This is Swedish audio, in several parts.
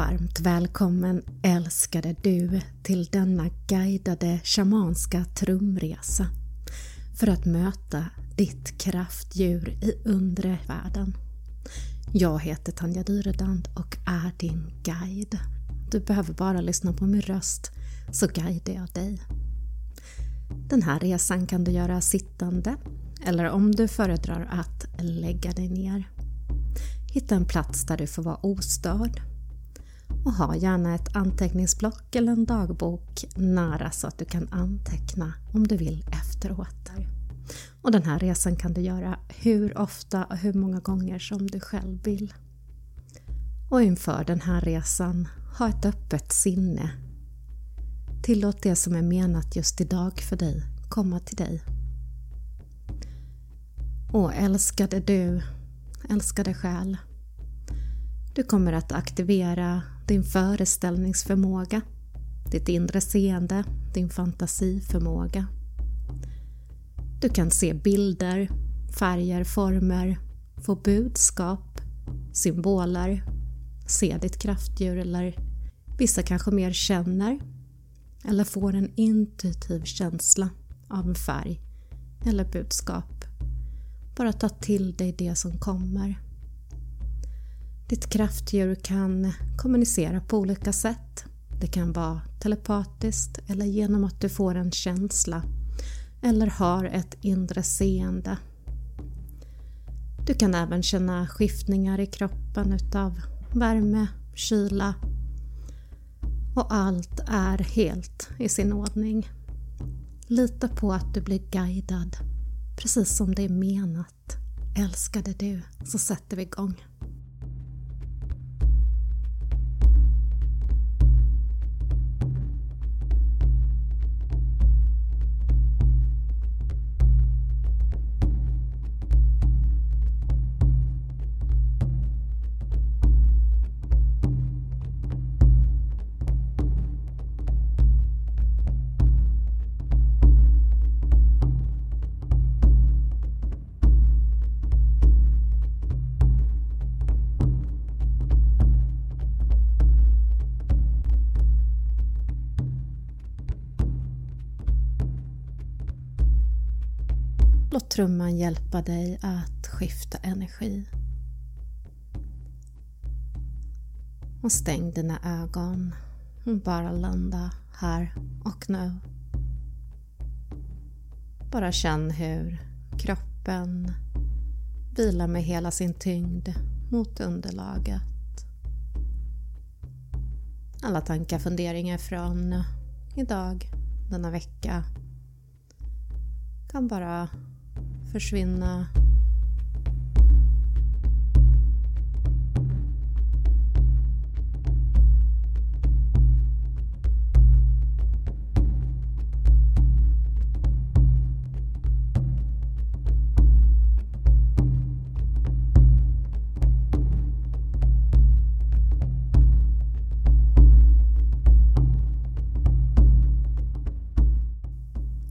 Varmt välkommen älskade du till denna guidade shamanska trumresa för att möta ditt kraftdjur i undre världen. Jag heter Tanja Dyredand och är din guide. Du behöver bara lyssna på min röst så guidar jag dig. Den här resan kan du göra sittande eller om du föredrar att lägga dig ner. Hitta en plats där du får vara ostörd och ha gärna ett anteckningsblock eller en dagbok nära så att du kan anteckna om du vill efteråt. Och den här resan kan du göra hur ofta och hur många gånger som du själv vill. Och inför den här resan, ha ett öppet sinne. Tillåt det som är menat just idag för dig komma till dig. Och älskade du, älskade själ. Du kommer att aktivera din föreställningsförmåga, ditt inre seende, din fantasiförmåga. Du kan se bilder, färger, former, få budskap, symboler, se ditt kraftdjur eller vissa kanske mer känner eller får en intuitiv känsla av en färg eller budskap. Bara ta till dig det som kommer. Ditt kraftdjur kan kommunicera på olika sätt. Det kan vara telepatiskt eller genom att du får en känsla eller har ett inre seende. Du kan även känna skiftningar i kroppen utav värme, kyla och allt är helt i sin ordning. Lita på att du blir guidad precis som det är menat. Älskade du, så sätter vi igång. Låt trumman hjälpa dig att skifta energi. Och stäng dina ögon och bara landa här och nu. Bara känn hur kroppen vilar med hela sin tyngd mot underlaget. Alla tankar, funderingar från idag, denna vecka kan bara försvinna.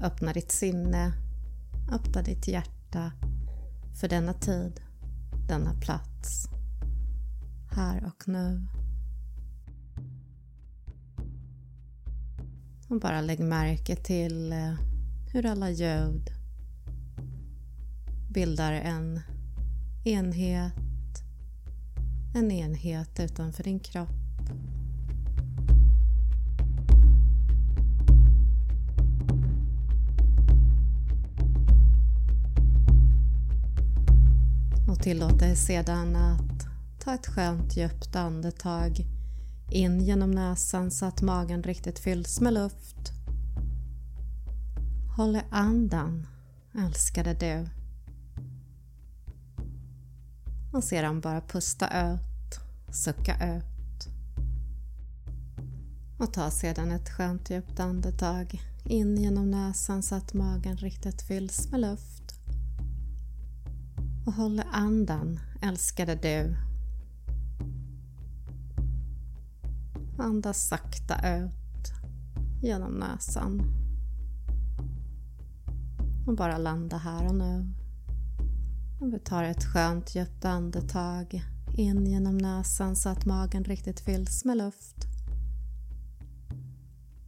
Öppna ditt sinne Öppna ditt hjärta för denna tid, denna plats, här och nu. Och bara lägg märke till eh, hur alla ljud bildar en enhet, en enhet utanför din kropp tillåt dig sedan att ta ett skönt djupt andetag in genom näsan så att magen riktigt fylls med luft. Håll i andan, älskade du. Och sedan bara pusta ut, sucka ut. Och ta sedan ett skönt djupt andetag in genom näsan så att magen riktigt fylls med luft och håller andan, älskade du. Andas sakta ut genom näsan. Och bara landa här och nu. Och vi tar ett skönt djupt andetag in genom näsan så att magen riktigt fylls med luft.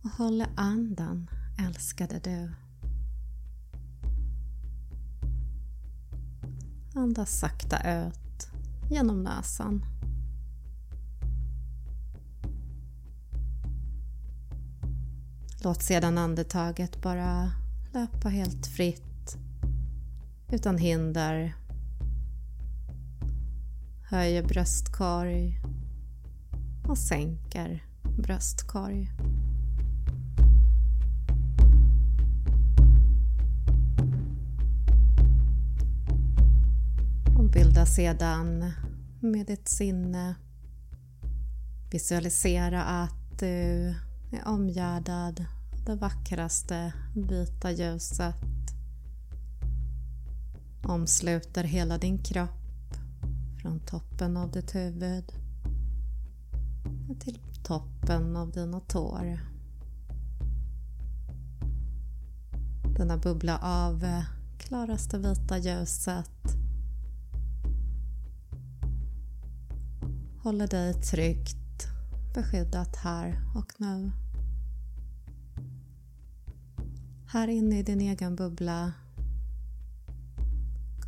Och håller andan, älskade du. Andas sakta ut genom näsan. Låt sedan andetaget bara löpa helt fritt utan hinder. Höjer bröstkorg och sänker bröstkorg. Och sedan med ditt sinne visualisera att du är omgärdad av det vackraste vita ljuset. Omsluter hela din kropp från toppen av ditt huvud till toppen av dina tår. Denna bubbla av eh, klaraste vita ljuset håller dig tryggt beskyddat här och nu. Här inne i din egen bubbla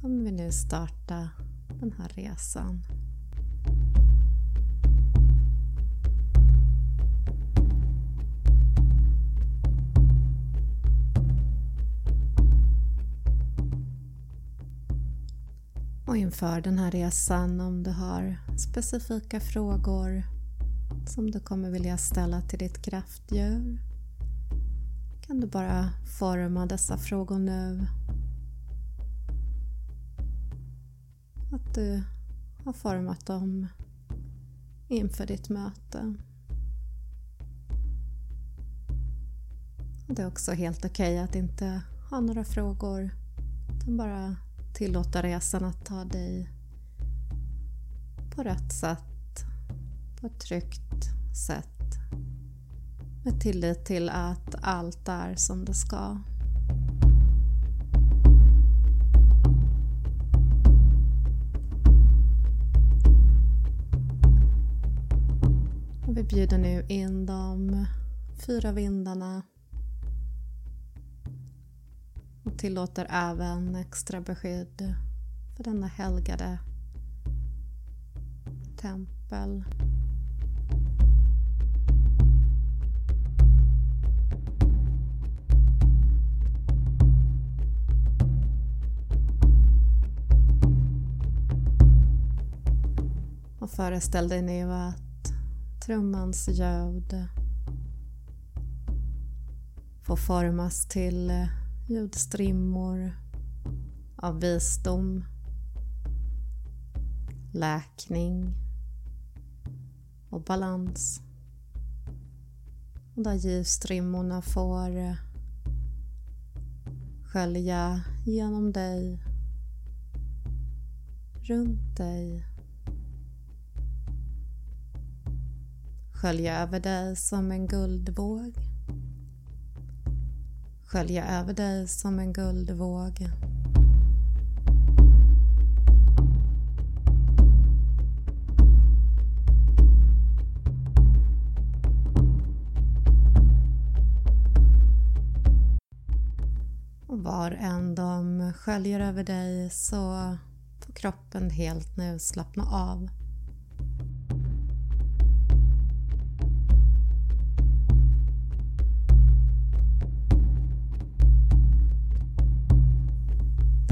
kommer vi nu starta den här resan. Och inför den här resan om du har specifika frågor som du kommer vilja ställa till ditt kraftdjur kan du bara forma dessa frågor nu. Att du har format dem inför ditt möte. Det är också helt okej okay att inte ha några frågor utan bara tillåta resan att ta dig på rätt sätt, på ett tryggt sätt med tillit till att allt är som det ska. Och vi bjuder nu in de fyra vindarna tillåter även extra beskydd för denna helgade tempel. Och föreställ dig nu att trummans ljud får formas till ljudstrimmor av visdom, läkning och balans. Och där ljusstrimmorna får eh, skölja genom dig, runt dig skölja över dig som en guldvåg. Skölja över dig som en guldvåg. Var än de sköljer över dig så får kroppen helt nu slappna av.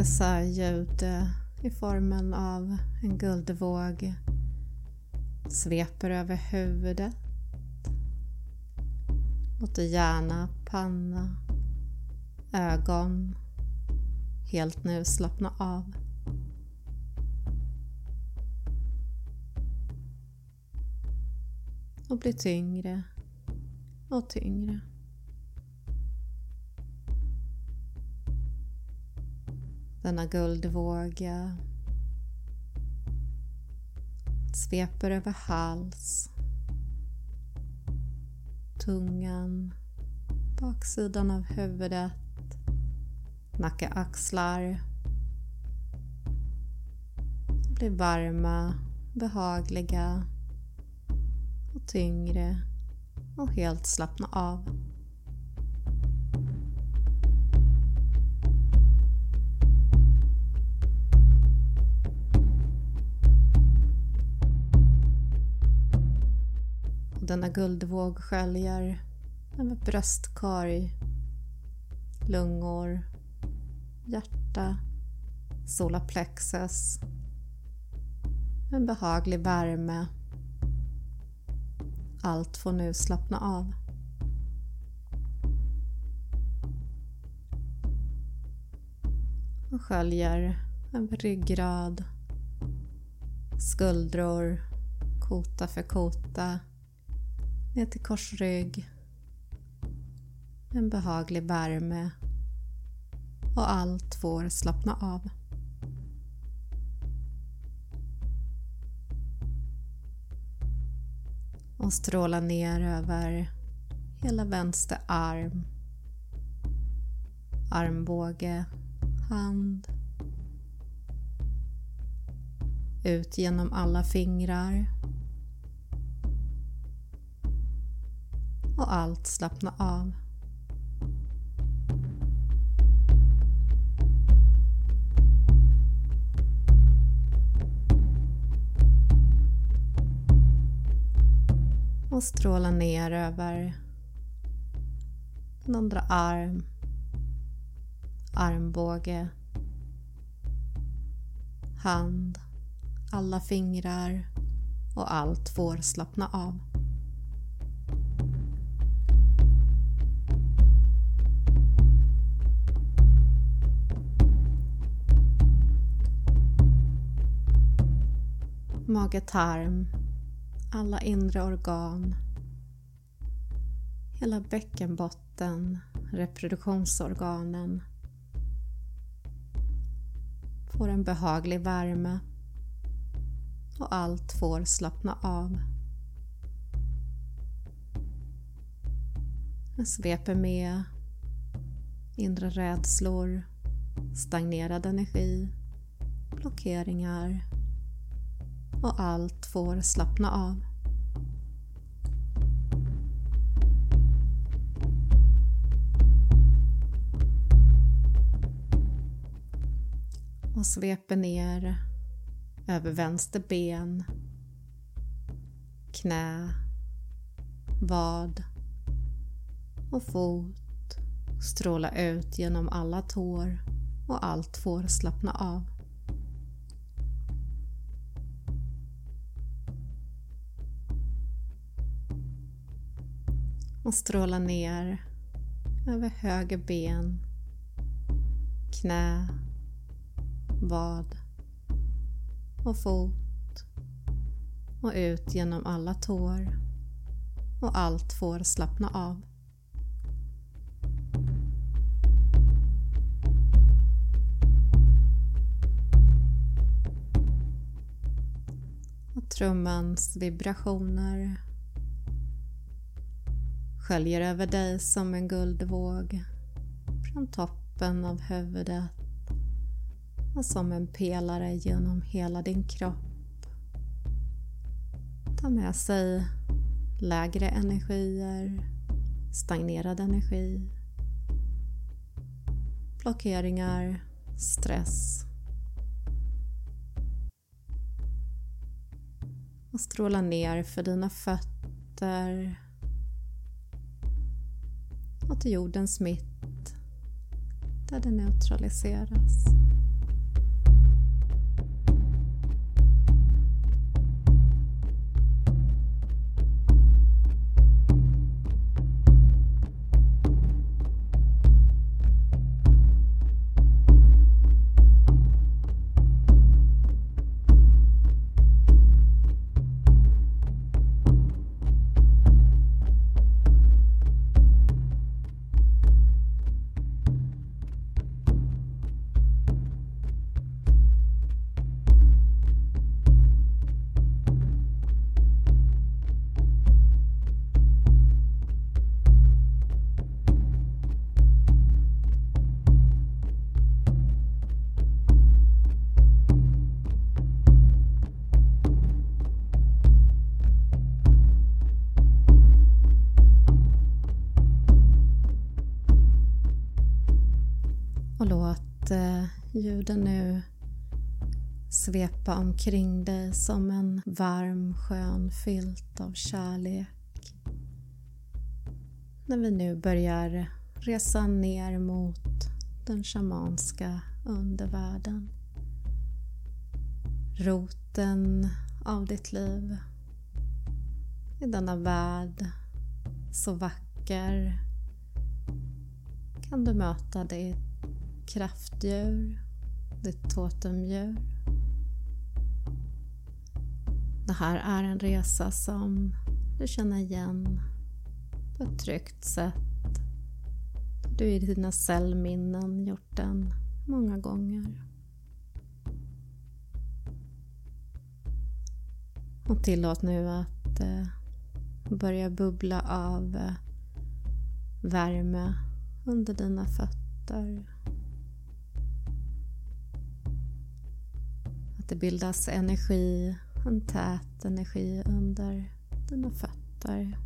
dessa ljud i formen av en guldvåg sveper över huvudet. Låter hjärna, panna, ögon helt nu slappna av. Och bli tyngre och tyngre. Denna guldvåga. Sveper över hals, tungan, baksidan av huvudet, nacke, axlar. Blir varma behagliga. Och tyngre. Och helt slappna av. denna guldvåg sköljer över bröstkorg, lungor, hjärta, solarplexus. En behaglig värme. Allt får nu slappna av. Och sköljer över ryggrad, skuldror, kota för kota, ner till korsrygg. En behaglig värme och allt får slappna av. Och stråla ner över hela vänster arm, armbåge, hand. Ut genom alla fingrar. Och allt slappna av. och stråla ner över den andra arm, armbåge, hand, alla fingrar och allt får slappna av. Mage-tarm alla inre organ, hela bäckenbotten, reproduktionsorganen får en behaglig värme och allt får slappna av. Jag sveper med inre rädslor, stagnerad energi, blockeringar och allt får slappna av. Och sveper ner över vänster ben, knä, vad och fot. Stråla ut genom alla tår och allt får slappna av. och stråla ner över höger ben, knä, vad och fot och ut genom alla tår och allt får slappna av. Och trummans vibrationer sköljer över dig som en guldvåg från toppen av huvudet och som en pelare genom hela din kropp. Ta med sig lägre energier, stagnerad energi, blockeringar, stress och stråla ner för dina fötter och till jordens mitt där det neutraliseras. Ljuden nu svepa omkring dig som en varm skön filt av kärlek. När vi nu börjar resa ner mot den shamanska undervärlden. Roten av ditt liv. I denna värld så vacker kan du möta ditt kraftdjur, ditt totemdjur. Det här är en resa som du känner igen på ett tryggt sätt. Du i dina cellminnen gjort den många gånger. Och tillåt nu att eh, börja bubbla av eh, värme under dina fötter. Det bildas energi, en tät energi under dina fötter.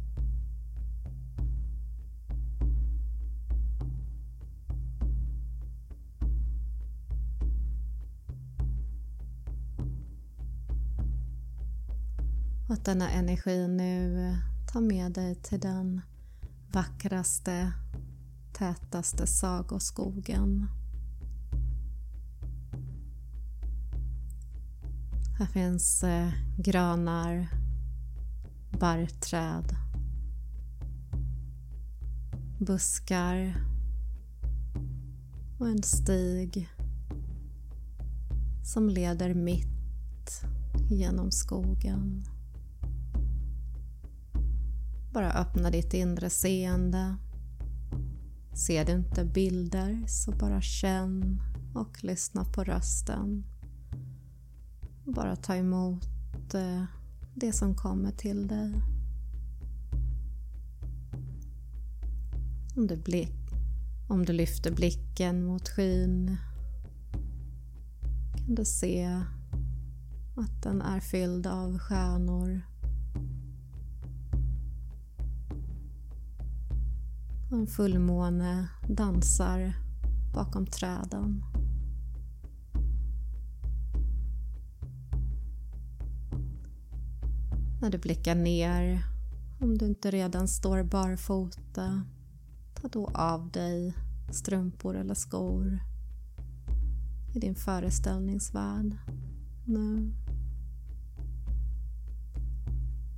Och att denna energi nu tar med dig till den vackraste, tätaste sagoskogen. Här finns eh, granar, barrträd, buskar och en stig som leder mitt genom skogen. Bara öppna ditt inre seende. Ser du inte bilder så bara känn och lyssna på rösten. Bara ta emot eh, det som kommer till dig. Om du, blick, om du lyfter blicken mot skyn kan du se att den är fylld av stjärnor En fullmåne dansar bakom träden. När du blickar ner, om du inte redan står barfota, ta då av dig strumpor eller skor i din föreställningsvärld nu.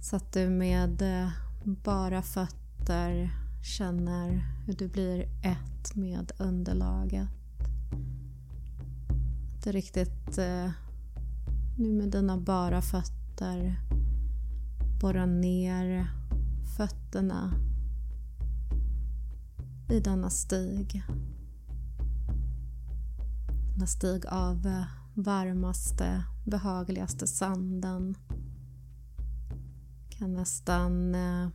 Så att du med eh, bara fötter känner hur du blir ett med underlaget. Att du riktigt eh, nu med dina bara fötter borra ner fötterna i denna stig. Denna stig av varmaste, behagligaste sanden kan nästan eh,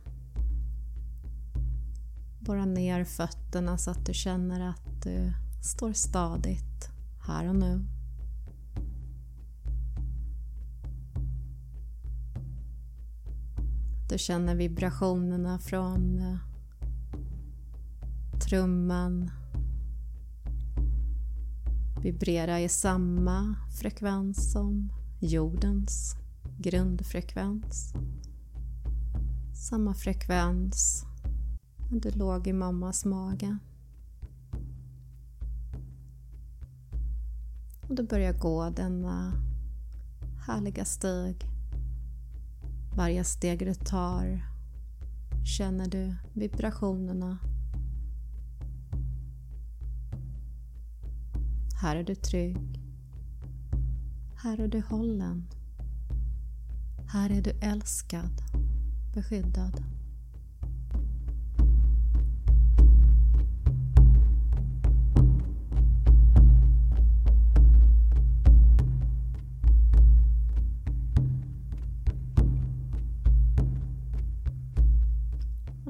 Borra ner fötterna så att du känner att du står stadigt här och nu. Du känner vibrationerna från eh, trumman vibrera i samma frekvens som jordens grundfrekvens. Samma frekvens när du låg i mammas mage. Och du börjar gå denna härliga stig. Varje steg du tar känner du vibrationerna. Här är du trygg. Här är du hållen. Här är du älskad, beskyddad.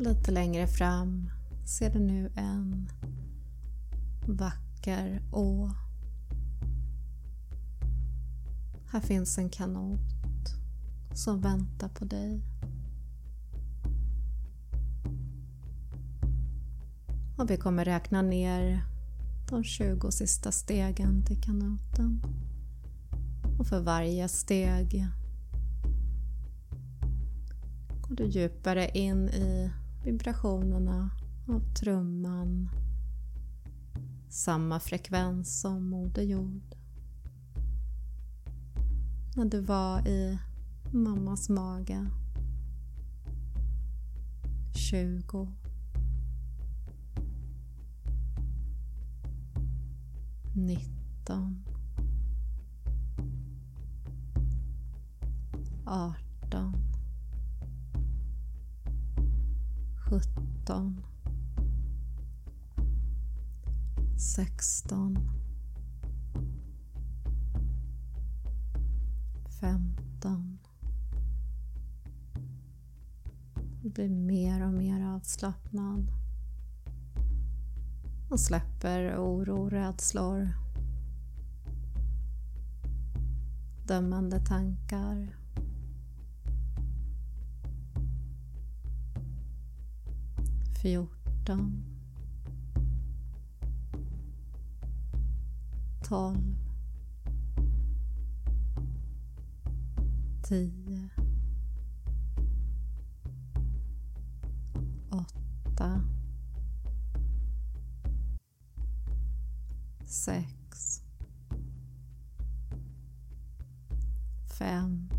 Lite längre fram ser du nu en vacker å. Här finns en kanot som väntar på dig. Och vi kommer räkna ner de 20 sista stegen till kanoten. Och för varje steg går du djupare in i vibrationerna av trumman. Samma frekvens som Moder Jord. När du var i mammas mage. 20 nitton arton sjutton. Sexton. Femton. Du blir mer och mer avslappnad. Och släpper oro, rädslor, dömande tankar. Fjorton. Tolv. Tio. Åtta. sex, fem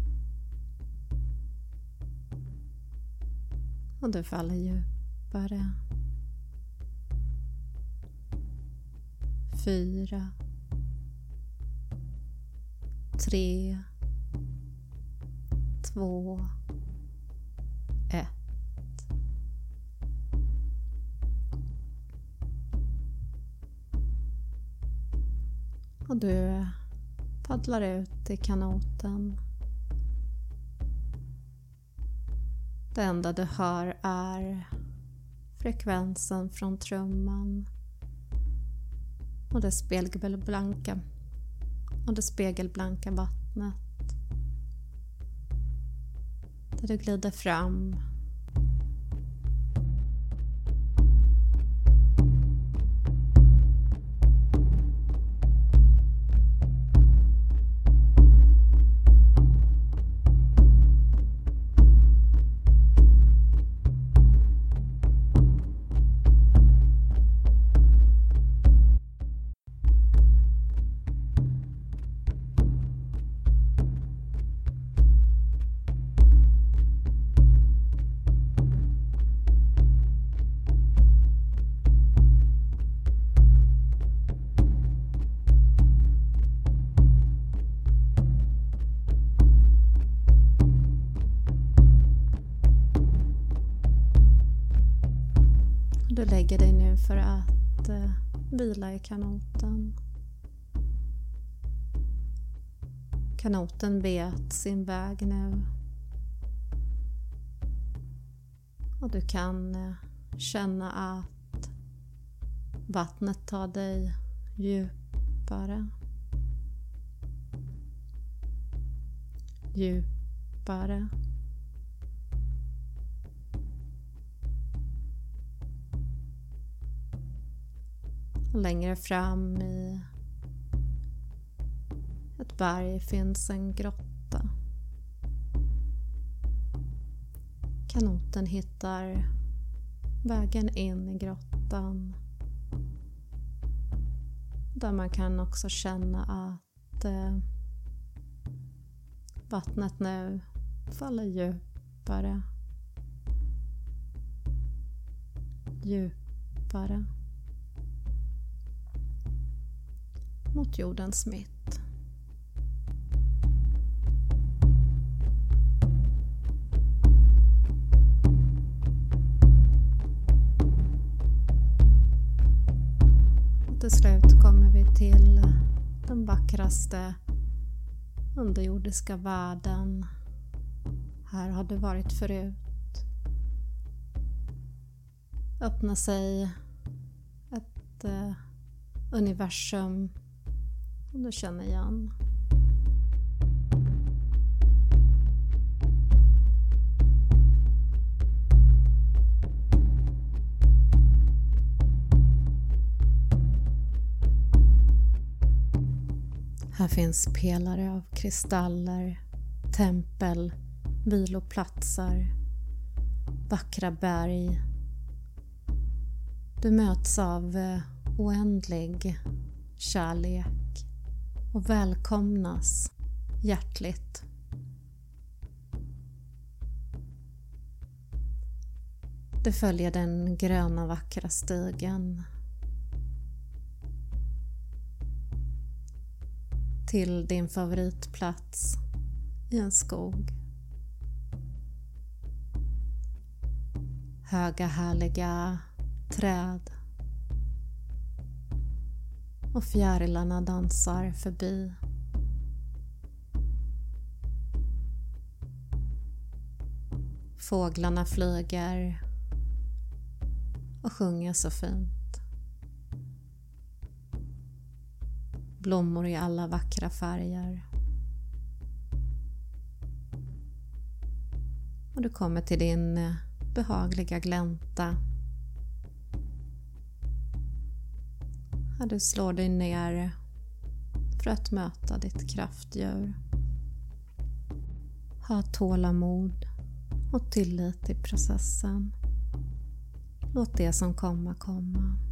och du faller djupt djupare. Fyra, tre, två, ett. Och du paddlar ut i kanoten. Det enda du hör är frekvensen från trumman och det spegelblanka och det spegelblanka vattnet. Där du glider fram kanoten. Kanoten vet sin väg nu. Och du kan eh, känna att vattnet tar dig djupare. Djupare. Längre fram i ett berg finns en grotta. Kanoten hittar vägen in i grottan. Där man kan också känna att eh, vattnet nu faller djupare. Djupare. Mot jordens mitt. Och till slut kommer vi till den vackraste underjordiska världen. Här har du varit förut. Öppna sig ett eh, universum som du känner igen. Här finns pelare av kristaller, tempel, viloplatser, vackra berg. Du möts av eh, oändlig kärlek och välkomnas hjärtligt. Du följer den gröna vackra stigen till din favoritplats i en skog. Höga härliga träd och fjärilarna dansar förbi. Fåglarna flyger och sjunger så fint. blommor i alla vackra färger. Och du kommer till din behagliga glänta. När du slår dig ner för att möta ditt kraftdjur. Ha tålamod och tillit i processen. Låt det som komma komma.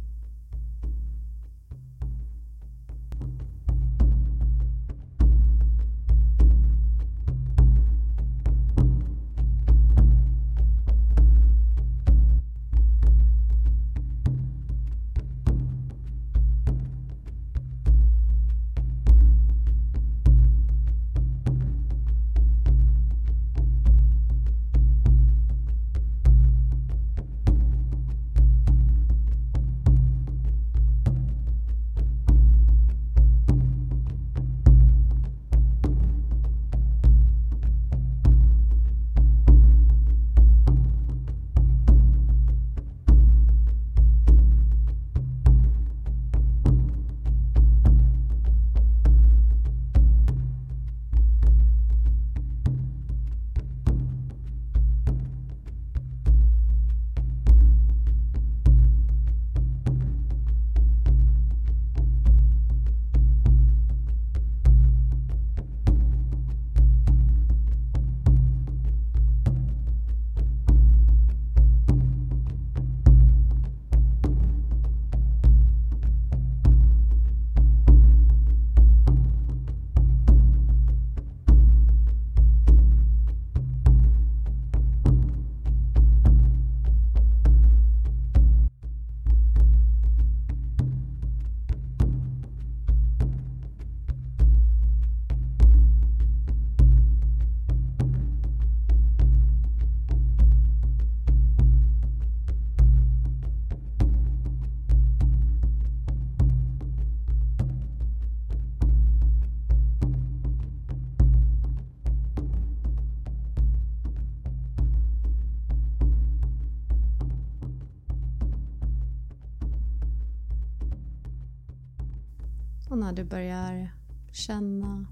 När du börjar känna,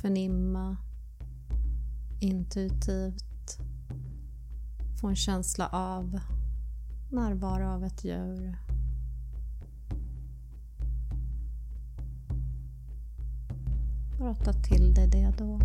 förnimma, intuitivt få en känsla av närvaro av ett djur. Bara ta till dig det då.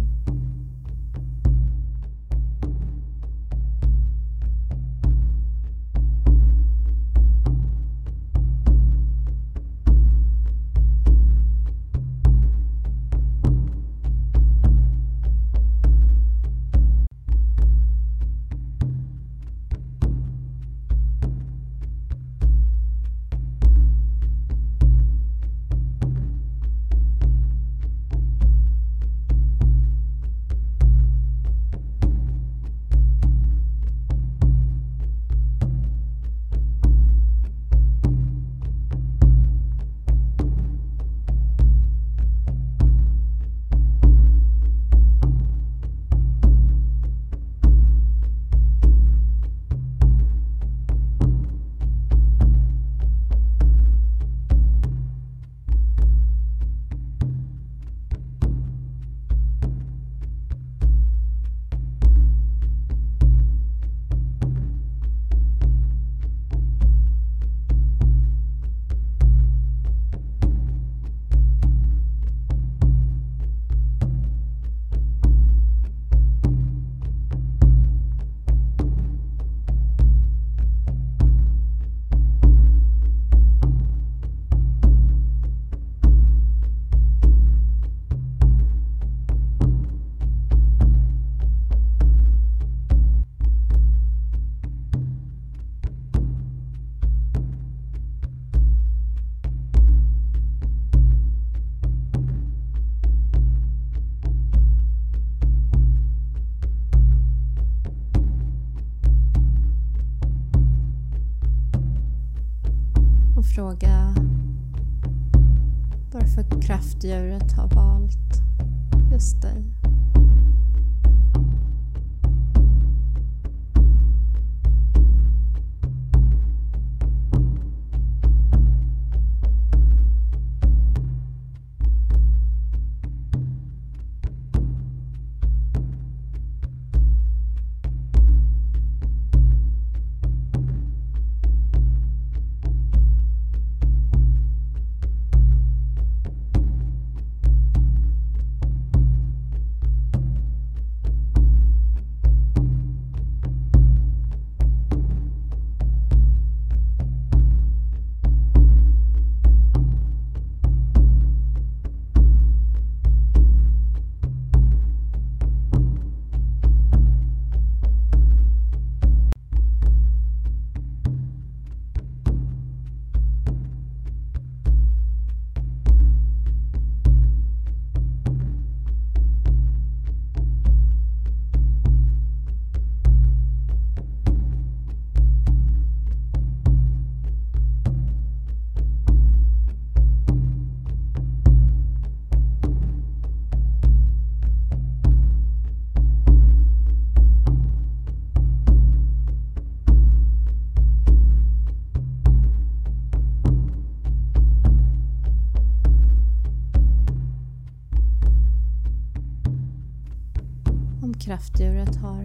Kraftdjuret har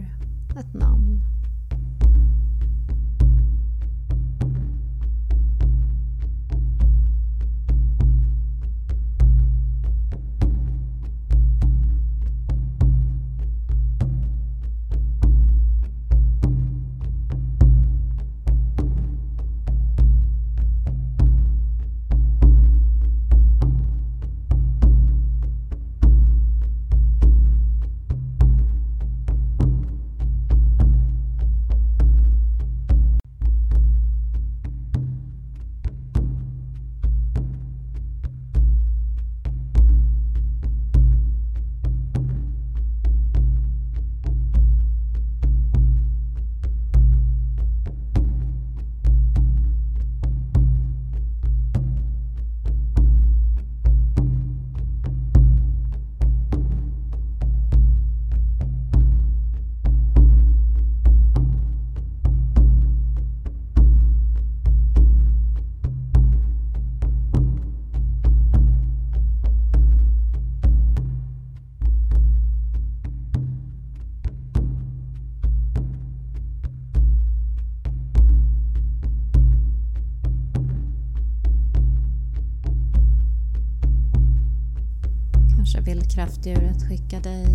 ett namn. Skicka dig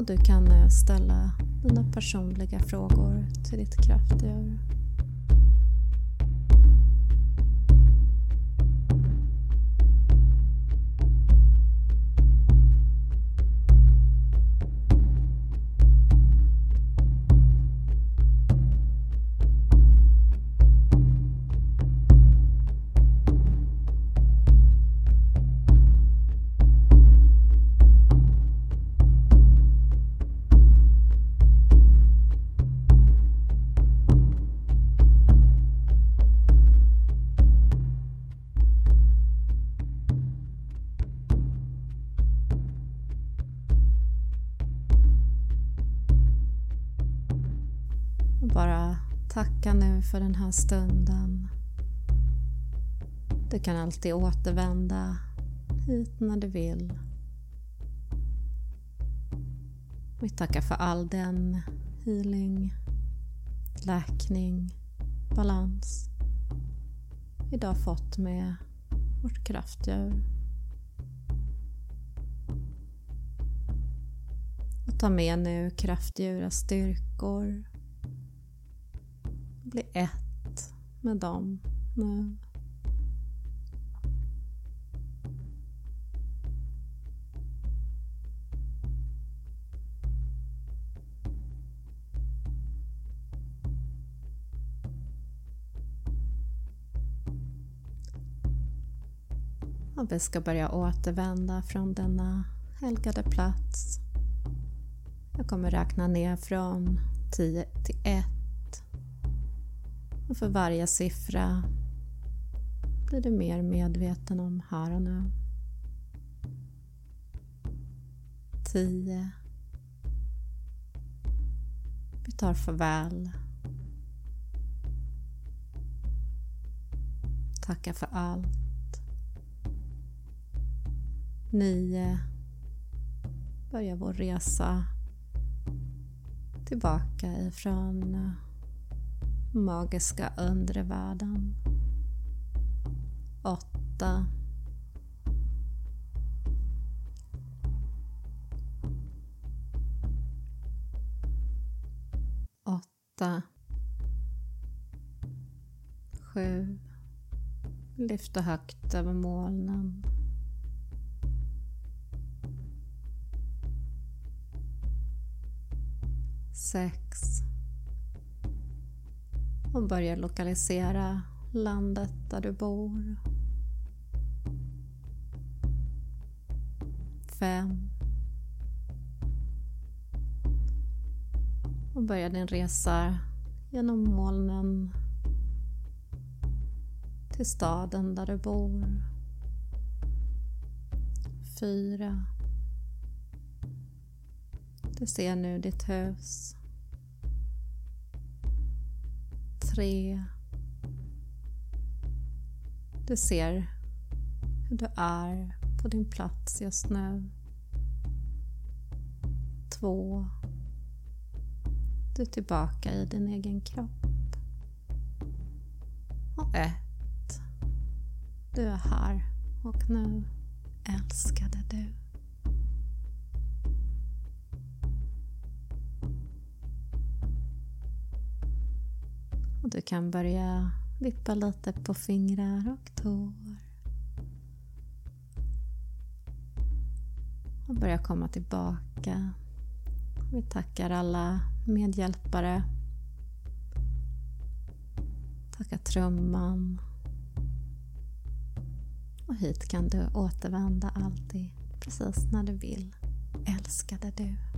Och du kan eh, ställa dina personliga frågor till ditt kraftdjur. För den här stunden. Du kan alltid återvända hit när du vill. Vi tackar för all den healing, läkning, balans vi idag fått med vårt kraftdjur. Och ta med nu kraftdjurens styrkor. Bli ett med dem nu. Och vi ska börja återvända från denna helgade plats. Jag kommer räkna ner från 10 till 1. Och för varje siffra blir du mer medveten om här och nu. 10. Vi tar farväl. Tackar för allt. 9. Börjar vår resa tillbaka ifrån magiska undre världen. Åtta. Åtta. Sju. Lyfta högt över molnen. sex och börjar lokalisera landet där du bor. Fem. Och börja din resa genom molnen till staden där du bor. Fyra. Du ser nu ditt hus. Tre. Du ser hur du är på din plats just nu. Två. Du är tillbaka i din egen kropp. Och ett. Du är här och nu älskade du. Du kan börja vippa lite på fingrar och tår. Och börja komma tillbaka. Vi tackar alla medhjälpare. Tackar trumman. Och hit kan du återvända alltid, precis när du vill. Älskade du.